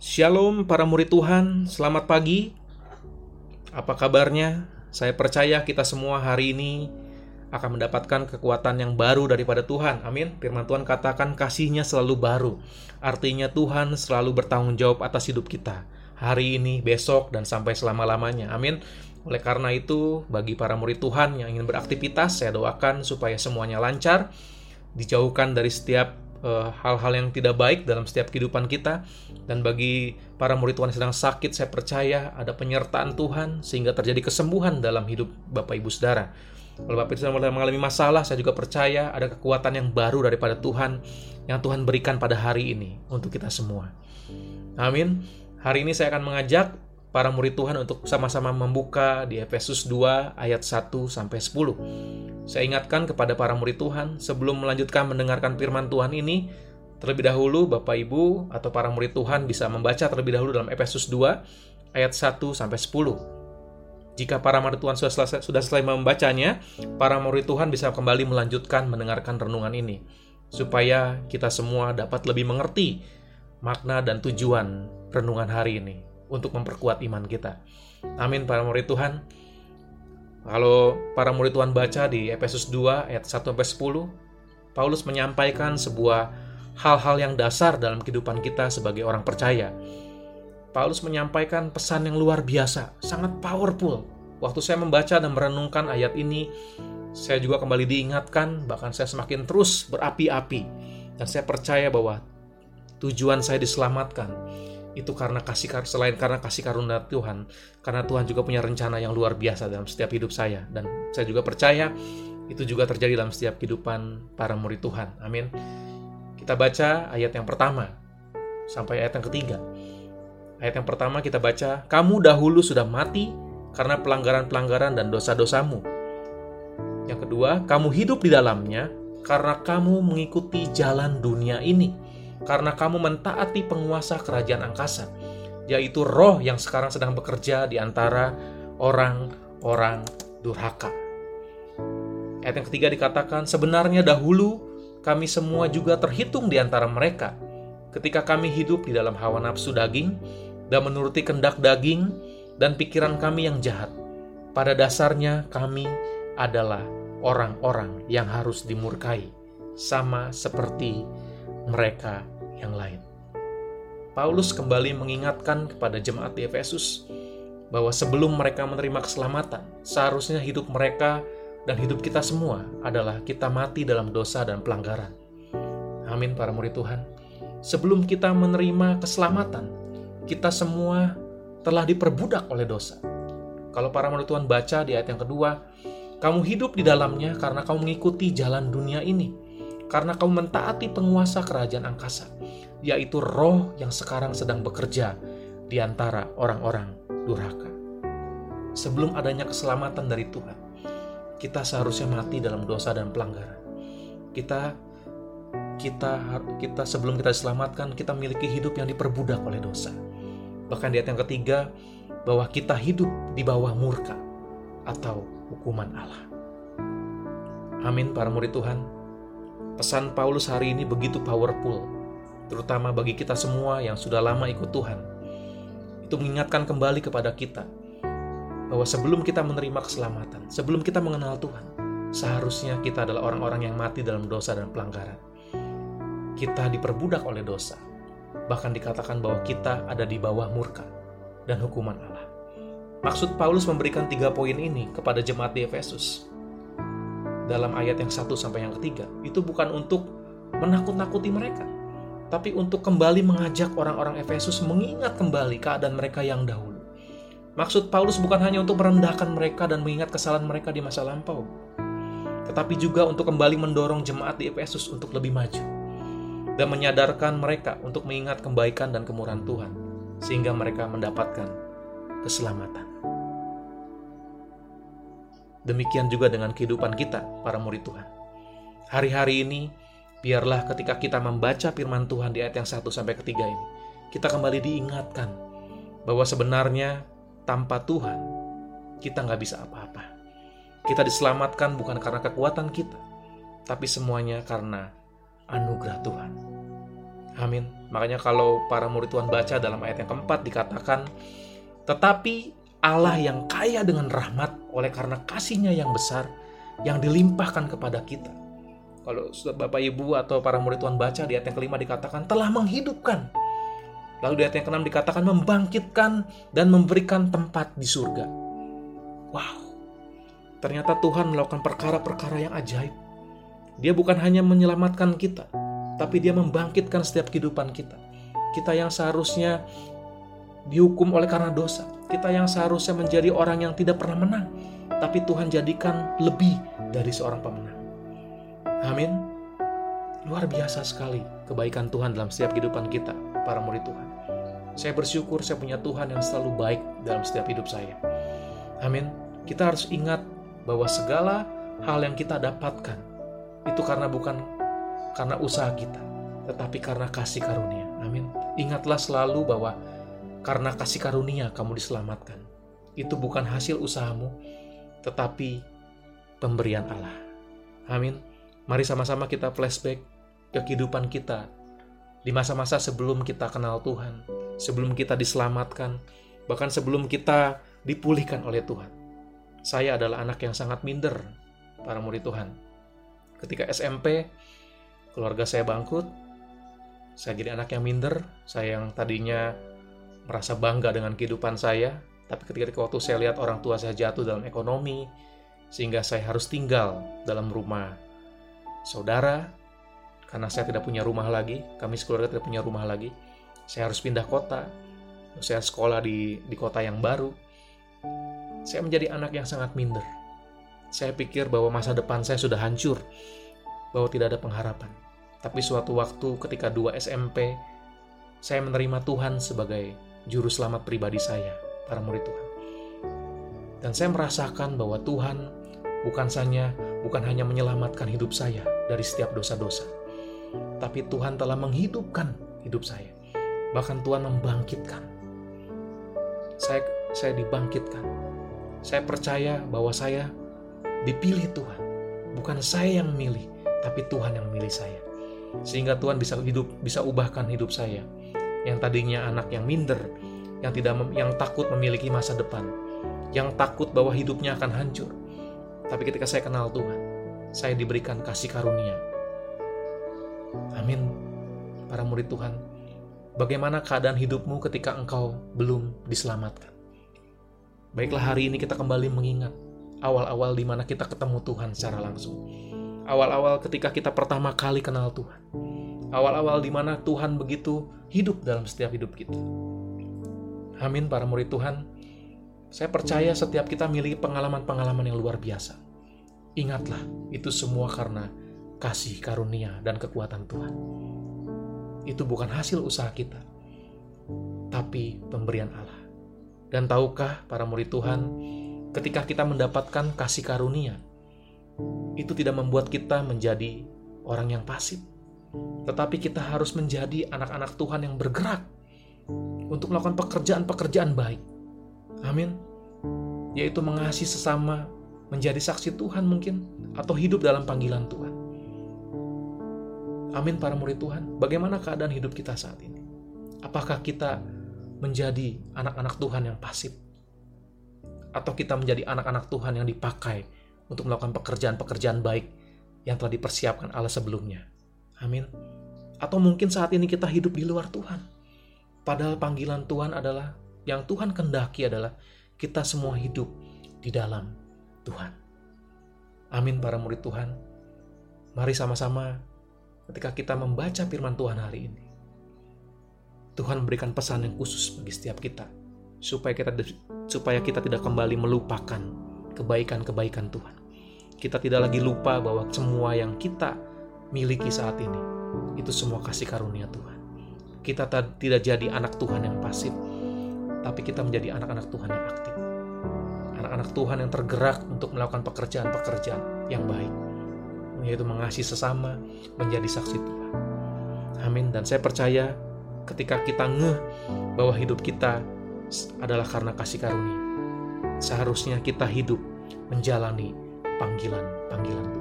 Shalom para murid Tuhan, selamat pagi. Apa kabarnya? Saya percaya kita semua hari ini akan mendapatkan kekuatan yang baru daripada Tuhan. Amin. Firman Tuhan katakan kasihnya selalu baru. Artinya Tuhan selalu bertanggung jawab atas hidup kita. Hari ini, besok, dan sampai selama-lamanya. Amin. Oleh karena itu, bagi para murid Tuhan yang ingin beraktivitas, saya doakan supaya semuanya lancar, dijauhkan dari setiap hal-hal uh, yang tidak baik dalam setiap kehidupan kita dan bagi para murid Tuhan yang sedang sakit saya percaya ada penyertaan Tuhan sehingga terjadi kesembuhan dalam hidup Bapak Ibu Saudara. Kalau Bapak Ibu Saudara mengalami masalah, saya juga percaya ada kekuatan yang baru daripada Tuhan yang Tuhan berikan pada hari ini untuk kita semua. Amin. Hari ini saya akan mengajak para murid Tuhan untuk sama-sama membuka di Efesus 2 ayat 1 sampai 10. Saya ingatkan kepada para murid Tuhan, sebelum melanjutkan mendengarkan firman Tuhan ini, terlebih dahulu Bapak Ibu atau para murid Tuhan bisa membaca terlebih dahulu dalam Efesus 2 ayat 1 sampai 10. Jika para murid Tuhan sudah selesai, sudah selesai membacanya, para murid Tuhan bisa kembali melanjutkan mendengarkan renungan ini supaya kita semua dapat lebih mengerti makna dan tujuan renungan hari ini untuk memperkuat iman kita. Amin para murid Tuhan. Kalau para murid Tuhan baca di Efesus 2 ayat 1 sampai 10, Paulus menyampaikan sebuah hal-hal yang dasar dalam kehidupan kita sebagai orang percaya. Paulus menyampaikan pesan yang luar biasa, sangat powerful. Waktu saya membaca dan merenungkan ayat ini, saya juga kembali diingatkan, bahkan saya semakin terus berapi-api. Dan saya percaya bahwa tujuan saya diselamatkan itu karena kasih selain karena kasih karunia Tuhan, karena Tuhan juga punya rencana yang luar biasa dalam setiap hidup saya dan saya juga percaya itu juga terjadi dalam setiap kehidupan para murid Tuhan. Amin. Kita baca ayat yang pertama sampai ayat yang ketiga. Ayat yang pertama kita baca, "Kamu dahulu sudah mati karena pelanggaran-pelanggaran dan dosa-dosamu." Yang kedua, "Kamu hidup di dalamnya karena kamu mengikuti jalan dunia ini." Karena kamu mentaati penguasa kerajaan angkasa, yaitu roh yang sekarang sedang bekerja di antara orang-orang durhaka. Ayat yang ketiga dikatakan, sebenarnya dahulu kami semua juga terhitung di antara mereka ketika kami hidup di dalam hawa nafsu daging dan menuruti kendak daging dan pikiran kami yang jahat. Pada dasarnya kami adalah orang-orang yang harus dimurkai, sama seperti mereka yang lain. Paulus kembali mengingatkan kepada jemaat di Efesus bahwa sebelum mereka menerima keselamatan, seharusnya hidup mereka dan hidup kita semua adalah kita mati dalam dosa dan pelanggaran. Amin para murid Tuhan. Sebelum kita menerima keselamatan, kita semua telah diperbudak oleh dosa. Kalau para murid Tuhan baca di ayat yang kedua, kamu hidup di dalamnya karena kamu mengikuti jalan dunia ini karena kamu mentaati penguasa kerajaan angkasa, yaitu roh yang sekarang sedang bekerja di antara orang-orang durhaka. Sebelum adanya keselamatan dari Tuhan, kita seharusnya mati dalam dosa dan pelanggaran. Kita kita kita sebelum kita diselamatkan, kita memiliki hidup yang diperbudak oleh dosa. Bahkan di ayat yang ketiga, bahwa kita hidup di bawah murka atau hukuman Allah. Amin para murid Tuhan. Pesan Paulus hari ini begitu powerful, terutama bagi kita semua yang sudah lama ikut Tuhan. Itu mengingatkan kembali kepada kita bahwa sebelum kita menerima keselamatan, sebelum kita mengenal Tuhan, seharusnya kita adalah orang-orang yang mati dalam dosa dan pelanggaran. Kita diperbudak oleh dosa, bahkan dikatakan bahwa kita ada di bawah murka dan hukuman Allah. Maksud Paulus memberikan tiga poin ini kepada jemaat di Efesus dalam ayat yang satu sampai yang ketiga itu bukan untuk menakut-nakuti mereka, tapi untuk kembali mengajak orang-orang Efesus mengingat kembali keadaan mereka yang dahulu. Maksud Paulus bukan hanya untuk merendahkan mereka dan mengingat kesalahan mereka di masa lampau, tetapi juga untuk kembali mendorong jemaat di Efesus untuk lebih maju dan menyadarkan mereka untuk mengingat kebaikan dan kemurahan Tuhan, sehingga mereka mendapatkan keselamatan. Demikian juga dengan kehidupan kita, para murid Tuhan. Hari-hari ini, biarlah ketika kita membaca firman Tuhan di ayat yang 1 sampai ketiga ini, kita kembali diingatkan bahwa sebenarnya tanpa Tuhan, kita nggak bisa apa-apa. Kita diselamatkan bukan karena kekuatan kita, tapi semuanya karena anugerah Tuhan. Amin. Makanya kalau para murid Tuhan baca dalam ayat yang keempat dikatakan, tetapi Allah yang kaya dengan rahmat oleh karena kasihnya yang besar yang dilimpahkan kepada kita. Kalau Bapak Ibu atau para murid Tuhan baca di ayat yang kelima dikatakan telah menghidupkan. Lalu di ayat yang keenam dikatakan membangkitkan dan memberikan tempat di surga. Wow, ternyata Tuhan melakukan perkara-perkara yang ajaib. Dia bukan hanya menyelamatkan kita, tapi dia membangkitkan setiap kehidupan kita. Kita yang seharusnya dihukum oleh karena dosa. Kita yang seharusnya menjadi orang yang tidak pernah menang, tapi Tuhan jadikan lebih dari seorang pemenang. Amin. Luar biasa sekali kebaikan Tuhan dalam setiap kehidupan kita, para murid Tuhan. Saya bersyukur saya punya Tuhan yang selalu baik dalam setiap hidup saya. Amin. Kita harus ingat bahwa segala hal yang kita dapatkan itu karena bukan karena usaha kita, tetapi karena kasih karunia. Amin. Ingatlah selalu bahwa karena kasih karunia kamu diselamatkan. Itu bukan hasil usahamu, tetapi pemberian Allah. Amin. Mari sama-sama kita flashback ke kehidupan kita di masa-masa sebelum kita kenal Tuhan, sebelum kita diselamatkan, bahkan sebelum kita dipulihkan oleh Tuhan. Saya adalah anak yang sangat minder, para murid Tuhan. Ketika SMP, keluarga saya bangkrut, saya jadi anak yang minder, saya yang tadinya merasa bangga dengan kehidupan saya, tapi ketika waktu saya lihat orang tua saya jatuh dalam ekonomi, sehingga saya harus tinggal dalam rumah saudara, karena saya tidak punya rumah lagi, kami sekeluarga tidak punya rumah lagi, saya harus pindah kota, saya sekolah di, di kota yang baru, saya menjadi anak yang sangat minder. Saya pikir bahwa masa depan saya sudah hancur, bahwa tidak ada pengharapan. Tapi suatu waktu ketika dua SMP, saya menerima Tuhan sebagai juru selamat pribadi saya, para murid Tuhan. Dan saya merasakan bahwa Tuhan bukan hanya bukan hanya menyelamatkan hidup saya dari setiap dosa-dosa, tapi Tuhan telah menghidupkan hidup saya. Bahkan Tuhan membangkitkan. Saya saya dibangkitkan. Saya percaya bahwa saya dipilih Tuhan. Bukan saya yang memilih, tapi Tuhan yang memilih saya. Sehingga Tuhan bisa hidup bisa ubahkan hidup saya yang tadinya anak yang minder, yang tidak yang takut memiliki masa depan, yang takut bahwa hidupnya akan hancur. Tapi ketika saya kenal Tuhan, saya diberikan kasih karunia. Amin. Para murid Tuhan, bagaimana keadaan hidupmu ketika engkau belum diselamatkan? Baiklah hari ini kita kembali mengingat awal-awal di mana kita ketemu Tuhan secara langsung. Awal-awal ketika kita pertama kali kenal Tuhan awal-awal di mana Tuhan begitu hidup dalam setiap hidup kita. Amin para murid Tuhan. Saya percaya setiap kita miliki pengalaman-pengalaman yang luar biasa. Ingatlah, itu semua karena kasih karunia dan kekuatan Tuhan. Itu bukan hasil usaha kita, tapi pemberian Allah. Dan tahukah para murid Tuhan, ketika kita mendapatkan kasih karunia, itu tidak membuat kita menjadi orang yang pasif, tetapi kita harus menjadi anak-anak Tuhan yang bergerak untuk melakukan pekerjaan-pekerjaan baik. Amin. Yaitu mengasihi sesama, menjadi saksi Tuhan mungkin, atau hidup dalam panggilan Tuhan. Amin para murid Tuhan. Bagaimana keadaan hidup kita saat ini? Apakah kita menjadi anak-anak Tuhan yang pasif? Atau kita menjadi anak-anak Tuhan yang dipakai untuk melakukan pekerjaan-pekerjaan baik yang telah dipersiapkan Allah sebelumnya? Amin. Atau mungkin saat ini kita hidup di luar Tuhan. Padahal panggilan Tuhan adalah yang Tuhan kendaki adalah kita semua hidup di dalam Tuhan. Amin para murid Tuhan. Mari sama-sama ketika kita membaca firman Tuhan hari ini. Tuhan memberikan pesan yang khusus bagi setiap kita supaya kita supaya kita tidak kembali melupakan kebaikan-kebaikan Tuhan. Kita tidak lagi lupa bahwa semua yang kita miliki saat ini. Itu semua kasih karunia Tuhan. Kita tidak jadi anak Tuhan yang pasif, tapi kita menjadi anak-anak Tuhan yang aktif. Anak-anak Tuhan yang tergerak untuk melakukan pekerjaan-pekerjaan yang baik, yaitu mengasihi sesama, menjadi saksi Tuhan. Amin. Dan saya percaya ketika kita ngeh bahwa hidup kita adalah karena kasih karunia, seharusnya kita hidup menjalani panggilan-panggilan Tuhan.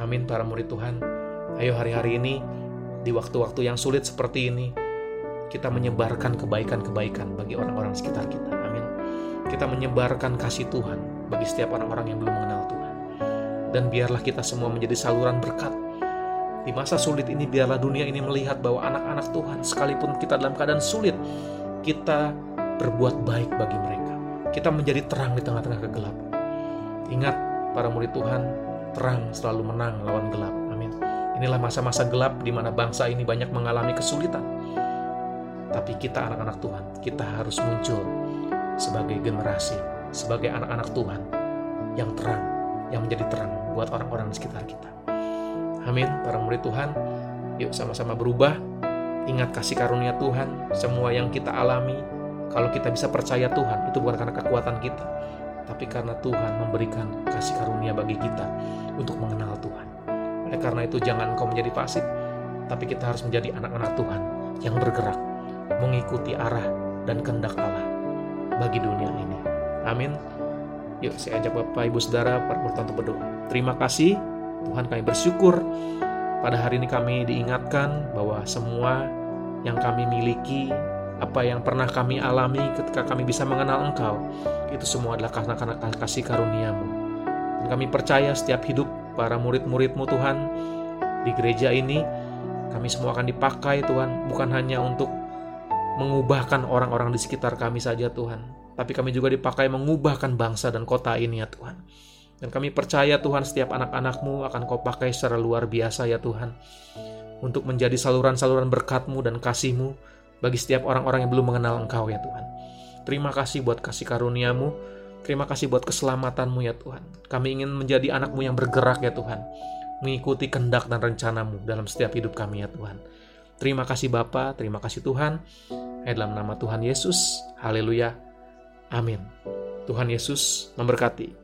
Amin para murid Tuhan. Ayo hari-hari ini di waktu-waktu yang sulit seperti ini, kita menyebarkan kebaikan-kebaikan bagi orang-orang sekitar kita. Amin. Kita menyebarkan kasih Tuhan bagi setiap orang-orang yang belum mengenal Tuhan. Dan biarlah kita semua menjadi saluran berkat. Di masa sulit ini, biarlah dunia ini melihat bahwa anak-anak Tuhan, sekalipun kita dalam keadaan sulit, kita berbuat baik bagi mereka. Kita menjadi terang di tengah-tengah kegelapan. Ingat, para murid Tuhan, terang selalu menang lawan gelap. Inilah masa-masa gelap di mana bangsa ini banyak mengalami kesulitan. Tapi kita anak-anak Tuhan, kita harus muncul sebagai generasi, sebagai anak-anak Tuhan yang terang, yang menjadi terang buat orang-orang di sekitar kita. Amin, para murid Tuhan. Yuk sama-sama berubah. Ingat kasih karunia Tuhan, semua yang kita alami, kalau kita bisa percaya Tuhan, itu bukan karena kekuatan kita, tapi karena Tuhan memberikan kasih karunia bagi kita untuk mengenal Tuhan. Oleh karena itu jangan kau menjadi pasif, tapi kita harus menjadi anak-anak Tuhan yang bergerak, mengikuti arah dan kehendak Allah bagi dunia ini. Amin. Yuk saya ajak Bapak Ibu Saudara para untuk berdoa. Terima kasih Tuhan kami bersyukur pada hari ini kami diingatkan bahwa semua yang kami miliki, apa yang pernah kami alami ketika kami bisa mengenal Engkau, itu semua adalah karena kasih karuniamu. Dan kami percaya setiap hidup para murid-muridmu Tuhan di gereja ini kami semua akan dipakai Tuhan bukan hanya untuk mengubahkan orang-orang di sekitar kami saja Tuhan tapi kami juga dipakai mengubahkan bangsa dan kota ini ya Tuhan dan kami percaya Tuhan setiap anak-anakmu akan kau pakai secara luar biasa ya Tuhan untuk menjadi saluran-saluran berkatmu dan kasihmu bagi setiap orang-orang yang belum mengenal Engkau ya Tuhan. Terima kasih buat kasih karuniamu Terima kasih buat keselamatanmu ya Tuhan. Kami ingin menjadi anakmu yang bergerak ya Tuhan. Mengikuti kendak dan rencanamu dalam setiap hidup kami ya Tuhan. Terima kasih Bapa, terima kasih Tuhan. Hanya dalam nama Tuhan Yesus. Haleluya. Amin. Tuhan Yesus memberkati.